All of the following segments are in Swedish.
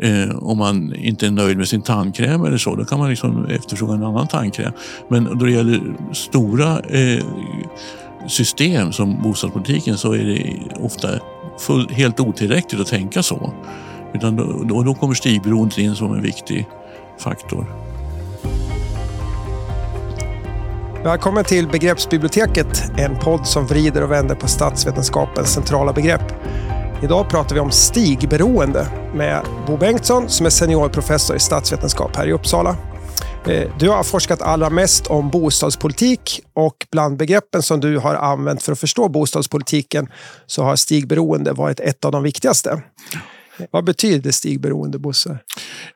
Eh, om man inte är nöjd med sin tandkräm eller så, då kan man liksom efterfråga en annan tandkräm. Men då det gäller stora eh, system som bostadspolitiken så är det ofta full, helt otillräckligt att tänka så. Utan då, då, då kommer stigberoendet in som en viktig faktor. Välkommen till Begreppsbiblioteket, en podd som vrider och vänder på statsvetenskapens centrala begrepp. Idag pratar vi om stigberoende med Bo Bengtsson som är seniorprofessor i statsvetenskap här i Uppsala. Eh, du har forskat allra mest om bostadspolitik och bland begreppen som du har använt för att förstå bostadspolitiken så har stigberoende varit ett av de viktigaste. Vad betyder stigberoende, Bosse?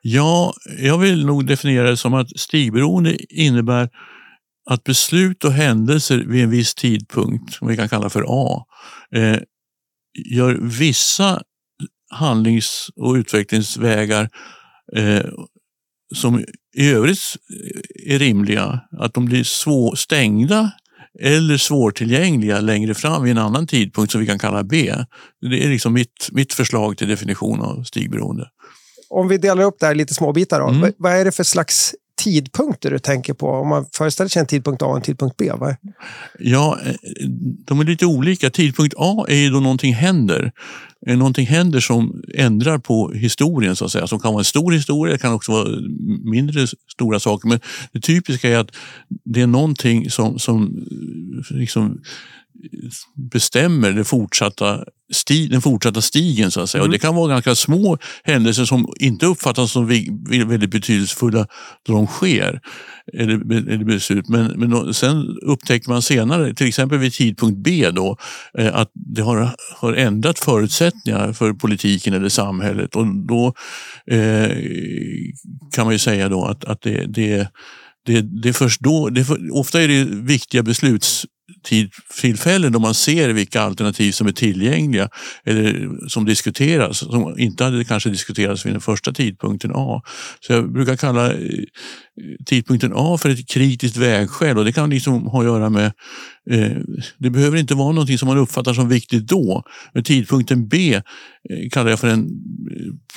Ja, jag vill nog definiera det som att stigberoende innebär att beslut och händelser vid en viss tidpunkt, som vi kan kalla för A, eh, gör vissa handlings och utvecklingsvägar eh, som i övrigt är rimliga, att de blir svår, stängda eller svårtillgängliga längre fram vid en annan tidpunkt som vi kan kalla B. Det är liksom mitt, mitt förslag till definition av stigberoende. Om vi delar upp det här i lite små bitar, då. Mm. vad är det för slags tidpunkter du tänker på? Om man föreställer sig en tidpunkt A och en tidpunkt B? Va? Ja, eh, de är lite olika. Tidpunkt A är ju då någonting händer. Eh, någonting händer som ändrar på historien, så att säga. Som kan vara en stor historia, det kan också vara mindre stora saker. Men det typiska är att det är någonting som, som eh, liksom bestämmer det fortsatta sti, den fortsatta stigen. Så att säga. Mm. Och det kan vara ganska små händelser som inte uppfattas som väldigt betydelsefulla då de sker. Eller, eller beslut. Men, men sen upptäcker man senare, till exempel vid tidpunkt B, då, eh, att det har, har ändrat förutsättningar för politiken eller samhället. Och då eh, kan man ju säga då att, att det, det det, det är först då, det för, ofta är det viktiga beslutstillfällen då man ser vilka alternativ som är tillgängliga eller som diskuteras, som inte hade kanske diskuterats vid den första tidpunkten A. Så jag brukar kalla eh, tidpunkten A för ett kritiskt vägskäl och det kan liksom ha att göra med, eh, det behöver inte vara någonting som man uppfattar som viktigt då. Men tidpunkten B eh, kallar jag för en eh,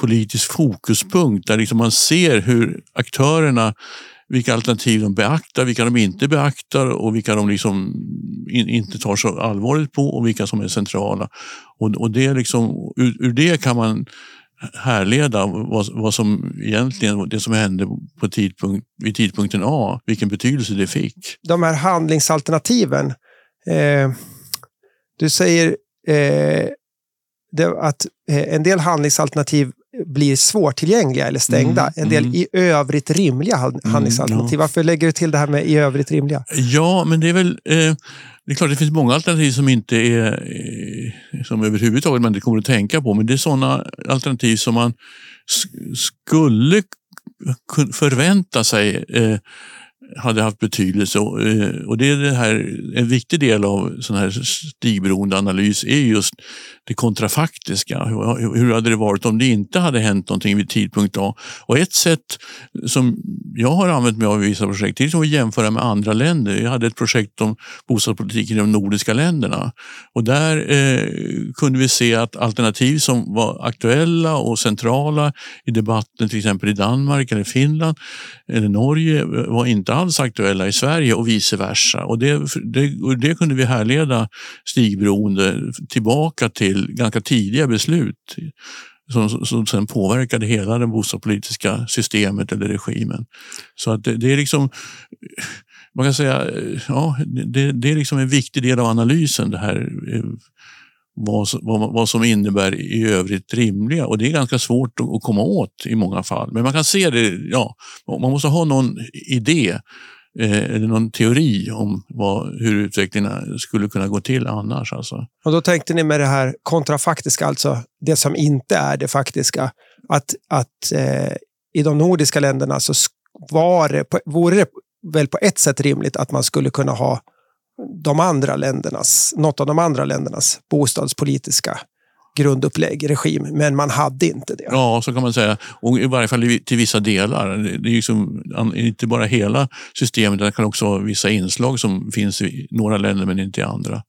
politisk fokuspunkt där liksom man ser hur aktörerna vilka alternativ de beaktar, vilka de inte beaktar och vilka de liksom in, inte tar så allvarligt på och vilka som är centrala. Och, och det liksom, ur, ur det kan man härleda vad, vad som egentligen det som hände på tidpunkt, vid tidpunkten A, vilken betydelse det fick. De här handlingsalternativen. Eh, du säger eh, det, att eh, en del handlingsalternativ blir svårtillgängliga eller stängda. Mm, en del mm. i övrigt rimliga handlingsalternativ. Mm, ja. Varför lägger du till det här med i övrigt rimliga? Ja, men det är väl... Eh, det är klart det finns många alternativ som inte är eh, som överhuvudtaget man inte kommer att tänka på. Men det är sådana alternativ som man skulle förvänta sig eh, hade haft betydelse. Eh, och det är det här, en viktig del av sån här stigberoende analys är just det kontrafaktiska. Hur hade det varit om det inte hade hänt någonting vid tidpunkt A? Och ett sätt som jag har använt mig av i vissa projekt är att jämföra med andra länder. Jag hade ett projekt om bostadspolitiken i de nordiska länderna och där eh, kunde vi se att alternativ som var aktuella och centrala i debatten, till exempel i Danmark eller Finland eller Norge, var inte alls aktuella i Sverige och vice versa. Och det, det, det kunde vi härleda stigberoende tillbaka till till ganska tidiga beslut som, som sen påverkade hela det bostadspolitiska systemet eller regimen. Så att det, det är liksom man kan säga, ja, det, det, är liksom en viktig del av analysen det här vad, vad, vad som innebär i övrigt rimliga och det är ganska svårt att, att komma åt i många fall. Men man kan se det, ja, man måste ha någon idé Eh, är eller någon teori om vad, hur utvecklingen skulle kunna gå till annars. Alltså. Och då tänkte ni med det här kontrafaktiska, alltså det som inte är det faktiska, att, att eh, i de nordiska länderna så var det, vore det väl på ett sätt rimligt att man skulle kunna ha de andra ländernas, något av de andra ländernas bostadspolitiska grundupplägg, regim, men man hade inte det. Ja, så kan man säga. Och I varje fall till vissa delar. Det är liksom, inte bara hela systemet, det kan också vara vissa inslag som finns i några länder men inte i andra.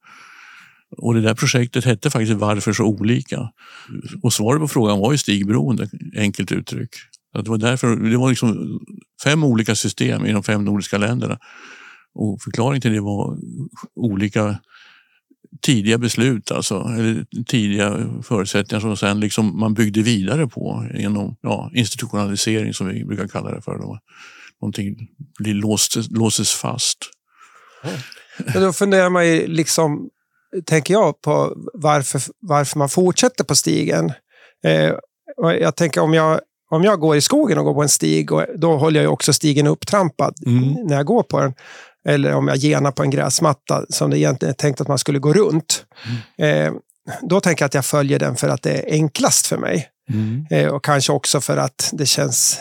Och det där projektet hette faktiskt Varför så olika? Och svaret på frågan var ju stigberoende, enkelt uttryck. det var därför, det var liksom fem olika system i de fem nordiska länderna. Och förklaringen till det var olika tidiga beslut, alltså, eller tidiga förutsättningar som sen liksom man byggde vidare på genom ja, institutionalisering som vi brukar kalla det för. Då. Någonting blir låst, låses fast. Men då funderar man ju liksom, tänker jag, på varför, varför man fortsätter på stigen. Eh, jag tänker om jag, om jag går i skogen och går på en stig, och då håller jag också stigen upptrampad mm. när jag går på den. Eller om jag genar på en gräsmatta som det egentligen är tänkt att man skulle gå runt. Mm. Eh, då tänker jag att jag följer den för att det är enklast för mig. Mm. Eh, och kanske också för att det känns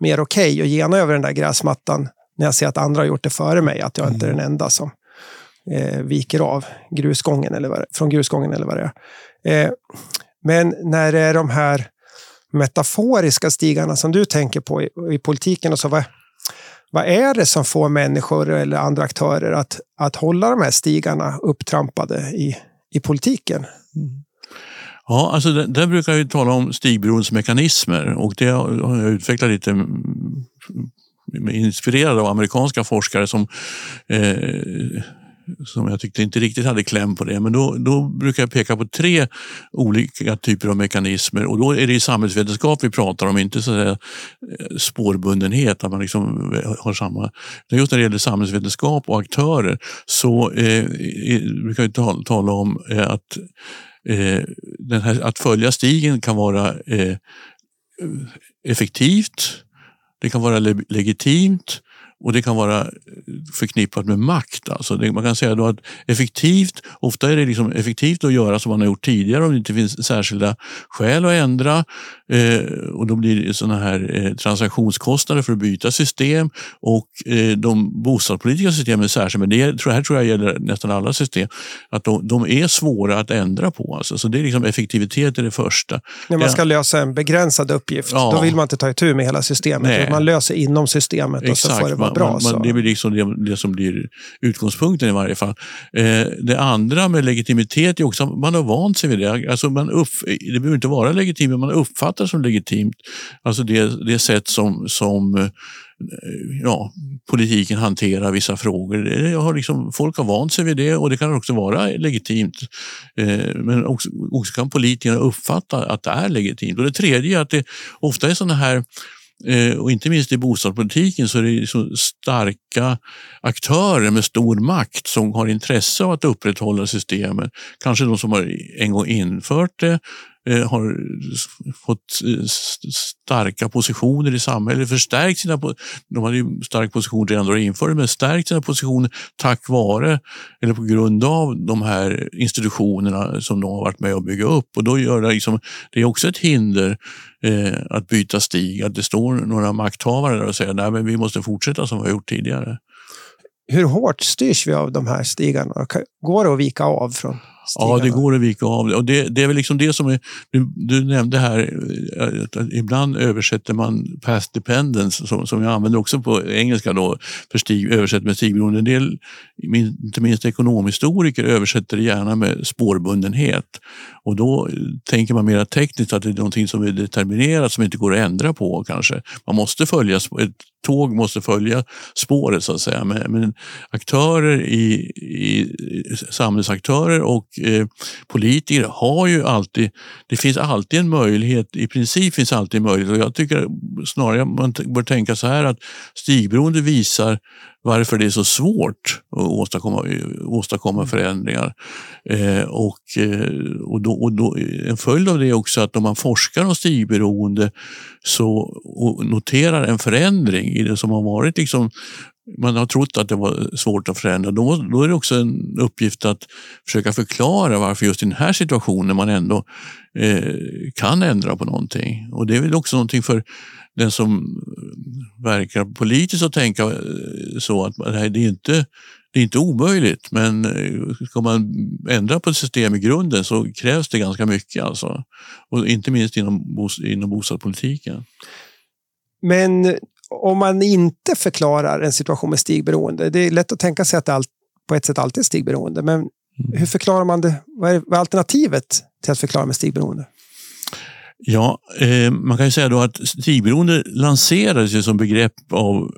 mer okej okay att gena över den där gräsmattan när jag ser att andra har gjort det före mig. Att jag inte är den enda som eh, viker av grusgången eller vad, från grusgången eller vad det är. Eh, men när det är de här metaforiska stigarna som du tänker på i, i politiken, och så, vad, vad är det som får människor eller andra aktörer att, att hålla de här stigarna upptrampade i, i politiken? Mm. Ja, alltså där, där brukar vi tala om stigberoendesmekanismer och det har jag utvecklat lite mm, inspirerad av amerikanska forskare som eh, som jag tyckte inte riktigt hade kläm på det. Men då, då brukar jag peka på tre olika typer av mekanismer och då är det i samhällsvetenskap vi pratar om, inte så att säga, eh, spårbundenhet, att man liksom eh, har samma... Just när det gäller samhällsvetenskap och aktörer så eh, brukar vi tala, tala om eh, att eh, den här, att följa stigen kan vara eh, effektivt, det kan vara legitimt och det kan vara förknippat med makt. Alltså det, man kan säga då att effektivt, ofta är det liksom effektivt att göra som man har gjort tidigare om det inte finns särskilda skäl att ändra. Eh, och då blir det sådana här eh, transaktionskostnader för att byta system och eh, de bostadspolitiska systemen särskilt, men det tror, här tror jag gäller nästan alla system, att de, de är svåra att ändra på. Alltså. Så det är liksom effektivitet är det första. När man ska lösa en begränsad uppgift, ja. då vill man inte ta itu med hela systemet. Man löser inom systemet Exakt. och så får det vara bra. Man, man, det blir liksom det, det, som blir utgångspunkten i varje fall. Eh, det andra med legitimitet är också att man har vant sig vid det. Alltså man upp, det behöver inte vara legitimt, men man uppfattar som legitimt. Alltså det, det sätt som, som eh, ja, politiken hanterar vissa frågor. Det har liksom, folk har vant sig vid det och det kan också vara legitimt. Eh, men också, också kan politikerna uppfatta att det är legitimt. Och det tredje är att det ofta är sådana här Eh, och inte minst i bostadspolitiken så är det så starka aktörer med stor makt som har intresse av att upprätthålla systemet. Kanske de som har en gång infört det Eh, har fått eh, starka positioner i samhället, förstärkt sina De hade ju stark position redan då de införde men stärkt sina positioner tack vare eller på grund av de här institutionerna som de har varit med och bygga upp. Och då gör det, liksom, det är också ett hinder eh, att byta stig, att det står några makthavare där och säger att vi måste fortsätta som vi har gjort tidigare. Hur hårt styrs vi av de här stigarna? Går det att vika av från Ja, det går att vika av. Och det, det är väl liksom det som är, du, du, nämnde här att ibland översätter man past dependence som, som jag använder också på engelska då, för stig, översätter med stigberoende. En del, inte minst ekonomhistoriker, översätter det gärna med spårbundenhet. Och då tänker man mer tekniskt att det är någonting som är determinerat som inte går att ändra på kanske. Man måste följa ett tåg måste följa spåret så att säga. Men, men aktörer i, i, samhällsaktörer och eh, politiker har ju alltid, det finns alltid en möjlighet, i princip finns alltid en möjlighet och jag tycker snarare man bör tänka så här att stigberoende visar varför det är så svårt att åstadkomma, åstadkomma mm. förändringar. Eh, och, eh, och, då, och då, en följd av det är också att om man forskar om stigberoende så, noterar en förändring i det som har varit liksom man har trott att det var svårt att förändra. Då, då är det också en uppgift att försöka förklara varför just i den här situationen man ändå eh, kan ändra på någonting. Och det är väl också någonting för den som verkar politiskt att tänka eh, så att det är inte det är inte omöjligt, men eh, ska man ändra på ett system i grunden så krävs det ganska mycket. Alltså. Och inte minst inom, inom bostadspolitiken. Men om man inte förklarar en situation med stigberoende, det är lätt att tänka sig att det på ett sätt alltid är stigberoende, men Hur förklarar man det? Vad är, vad är alternativet till att förklara med stigberoende? Ja, eh, man kan ju säga då att stigberoende lanserades som begrepp av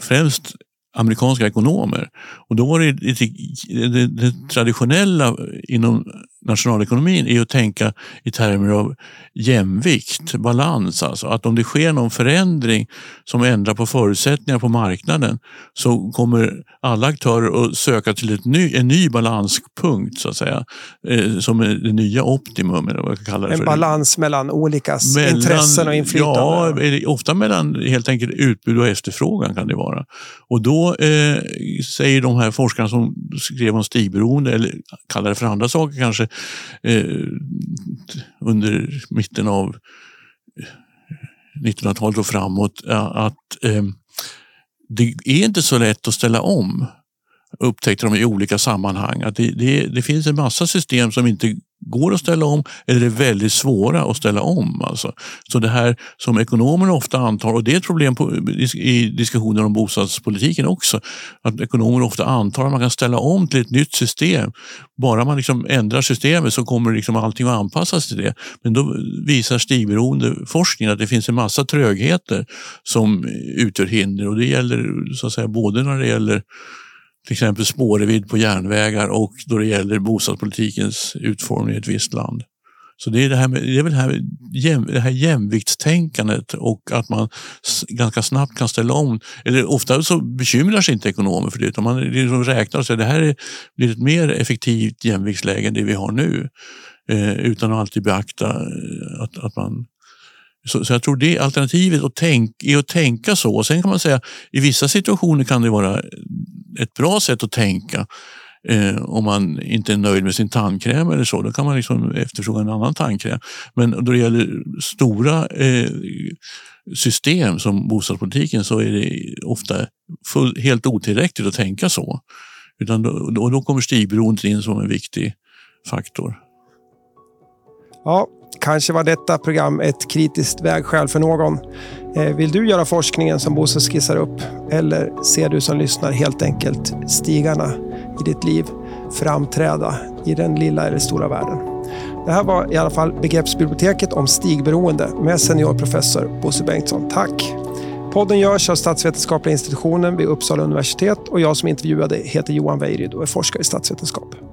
främst amerikanska ekonomer. Och då var det, det, det, det traditionella inom nationalekonomin är att tänka i termer av jämvikt, balans. Alltså att om det sker någon förändring som ändrar på förutsättningar på marknaden så kommer alla aktörer att söka till ett ny, en ny balanspunkt så att säga. Eh, som är det nya optimum. Eller vad jag kallar det en för. balans mellan olika mellan, intressen och inflytande? Ja, ofta mellan helt enkelt utbud och efterfrågan kan det vara. Och då eh, säger de här forskarna som skrev om stigberoende, eller kallar det för andra saker kanske, eh, under mitten av 1900-talet och framåt eh, att eh, det är inte så lätt att ställa om upptäckte de i olika sammanhang. Att det, det, det, finns en massa system som inte går att ställa om eller är väldigt svåra att ställa om. Alltså. Så det här som ekonomer ofta antar, och det är ett problem på, i diskussioner om bostadspolitiken också, att ekonomer ofta antar att man kan ställa om till ett nytt system. Bara man liksom ändrar systemet så kommer liksom allting att anpassas till det. Men då visar stigberoende forskningen att det finns en massa trögheter som utgör hinder och det gäller så att säga både när det gäller till exempel spårvidd på järnvägar och då det gäller bostadspolitikens utformning i ett visst land. Så det är det här, med, det är väl det här, jäm, det här jämviktstänkandet och att man ganska snabbt kan ställa om. Eller ofta så bekymrar sig inte ekonomer för det utan man liksom räknar och säger att det här blir ett mer effektivt jämviktsläge än det vi har nu. Eh, utan att alltid beakta eh, att, att man så, så, jag tror det alternativet att tänk, är att tänka så. sen kan man säga i vissa situationer kan det vara ett bra sätt att tänka. Eh, om man inte är nöjd med sin tandkräm eller så, då kan man liksom efterfråga en annan tandkräm. Men då det gäller stora eh, system som bostadspolitiken så är det ofta full, helt otillräckligt att tänka så. Utan då, då, då kommer stigberoendet in som en viktig faktor. Ja, Kanske var detta program ett kritiskt vägskäl för någon. Eh, vill du göra forskningen som Bosse skissar upp? Eller ser du som lyssnar helt enkelt stigarna i ditt liv framträda i den lilla eller stora världen? Det här var i alla fall Begreppsbiblioteket om stigberoende med seniorprofessor Bosse Bengtsson. Tack! Podden görs av Statsvetenskapliga institutionen vid Uppsala universitet och jag som intervjuade heter Johan Weirid och är forskare i statsvetenskap.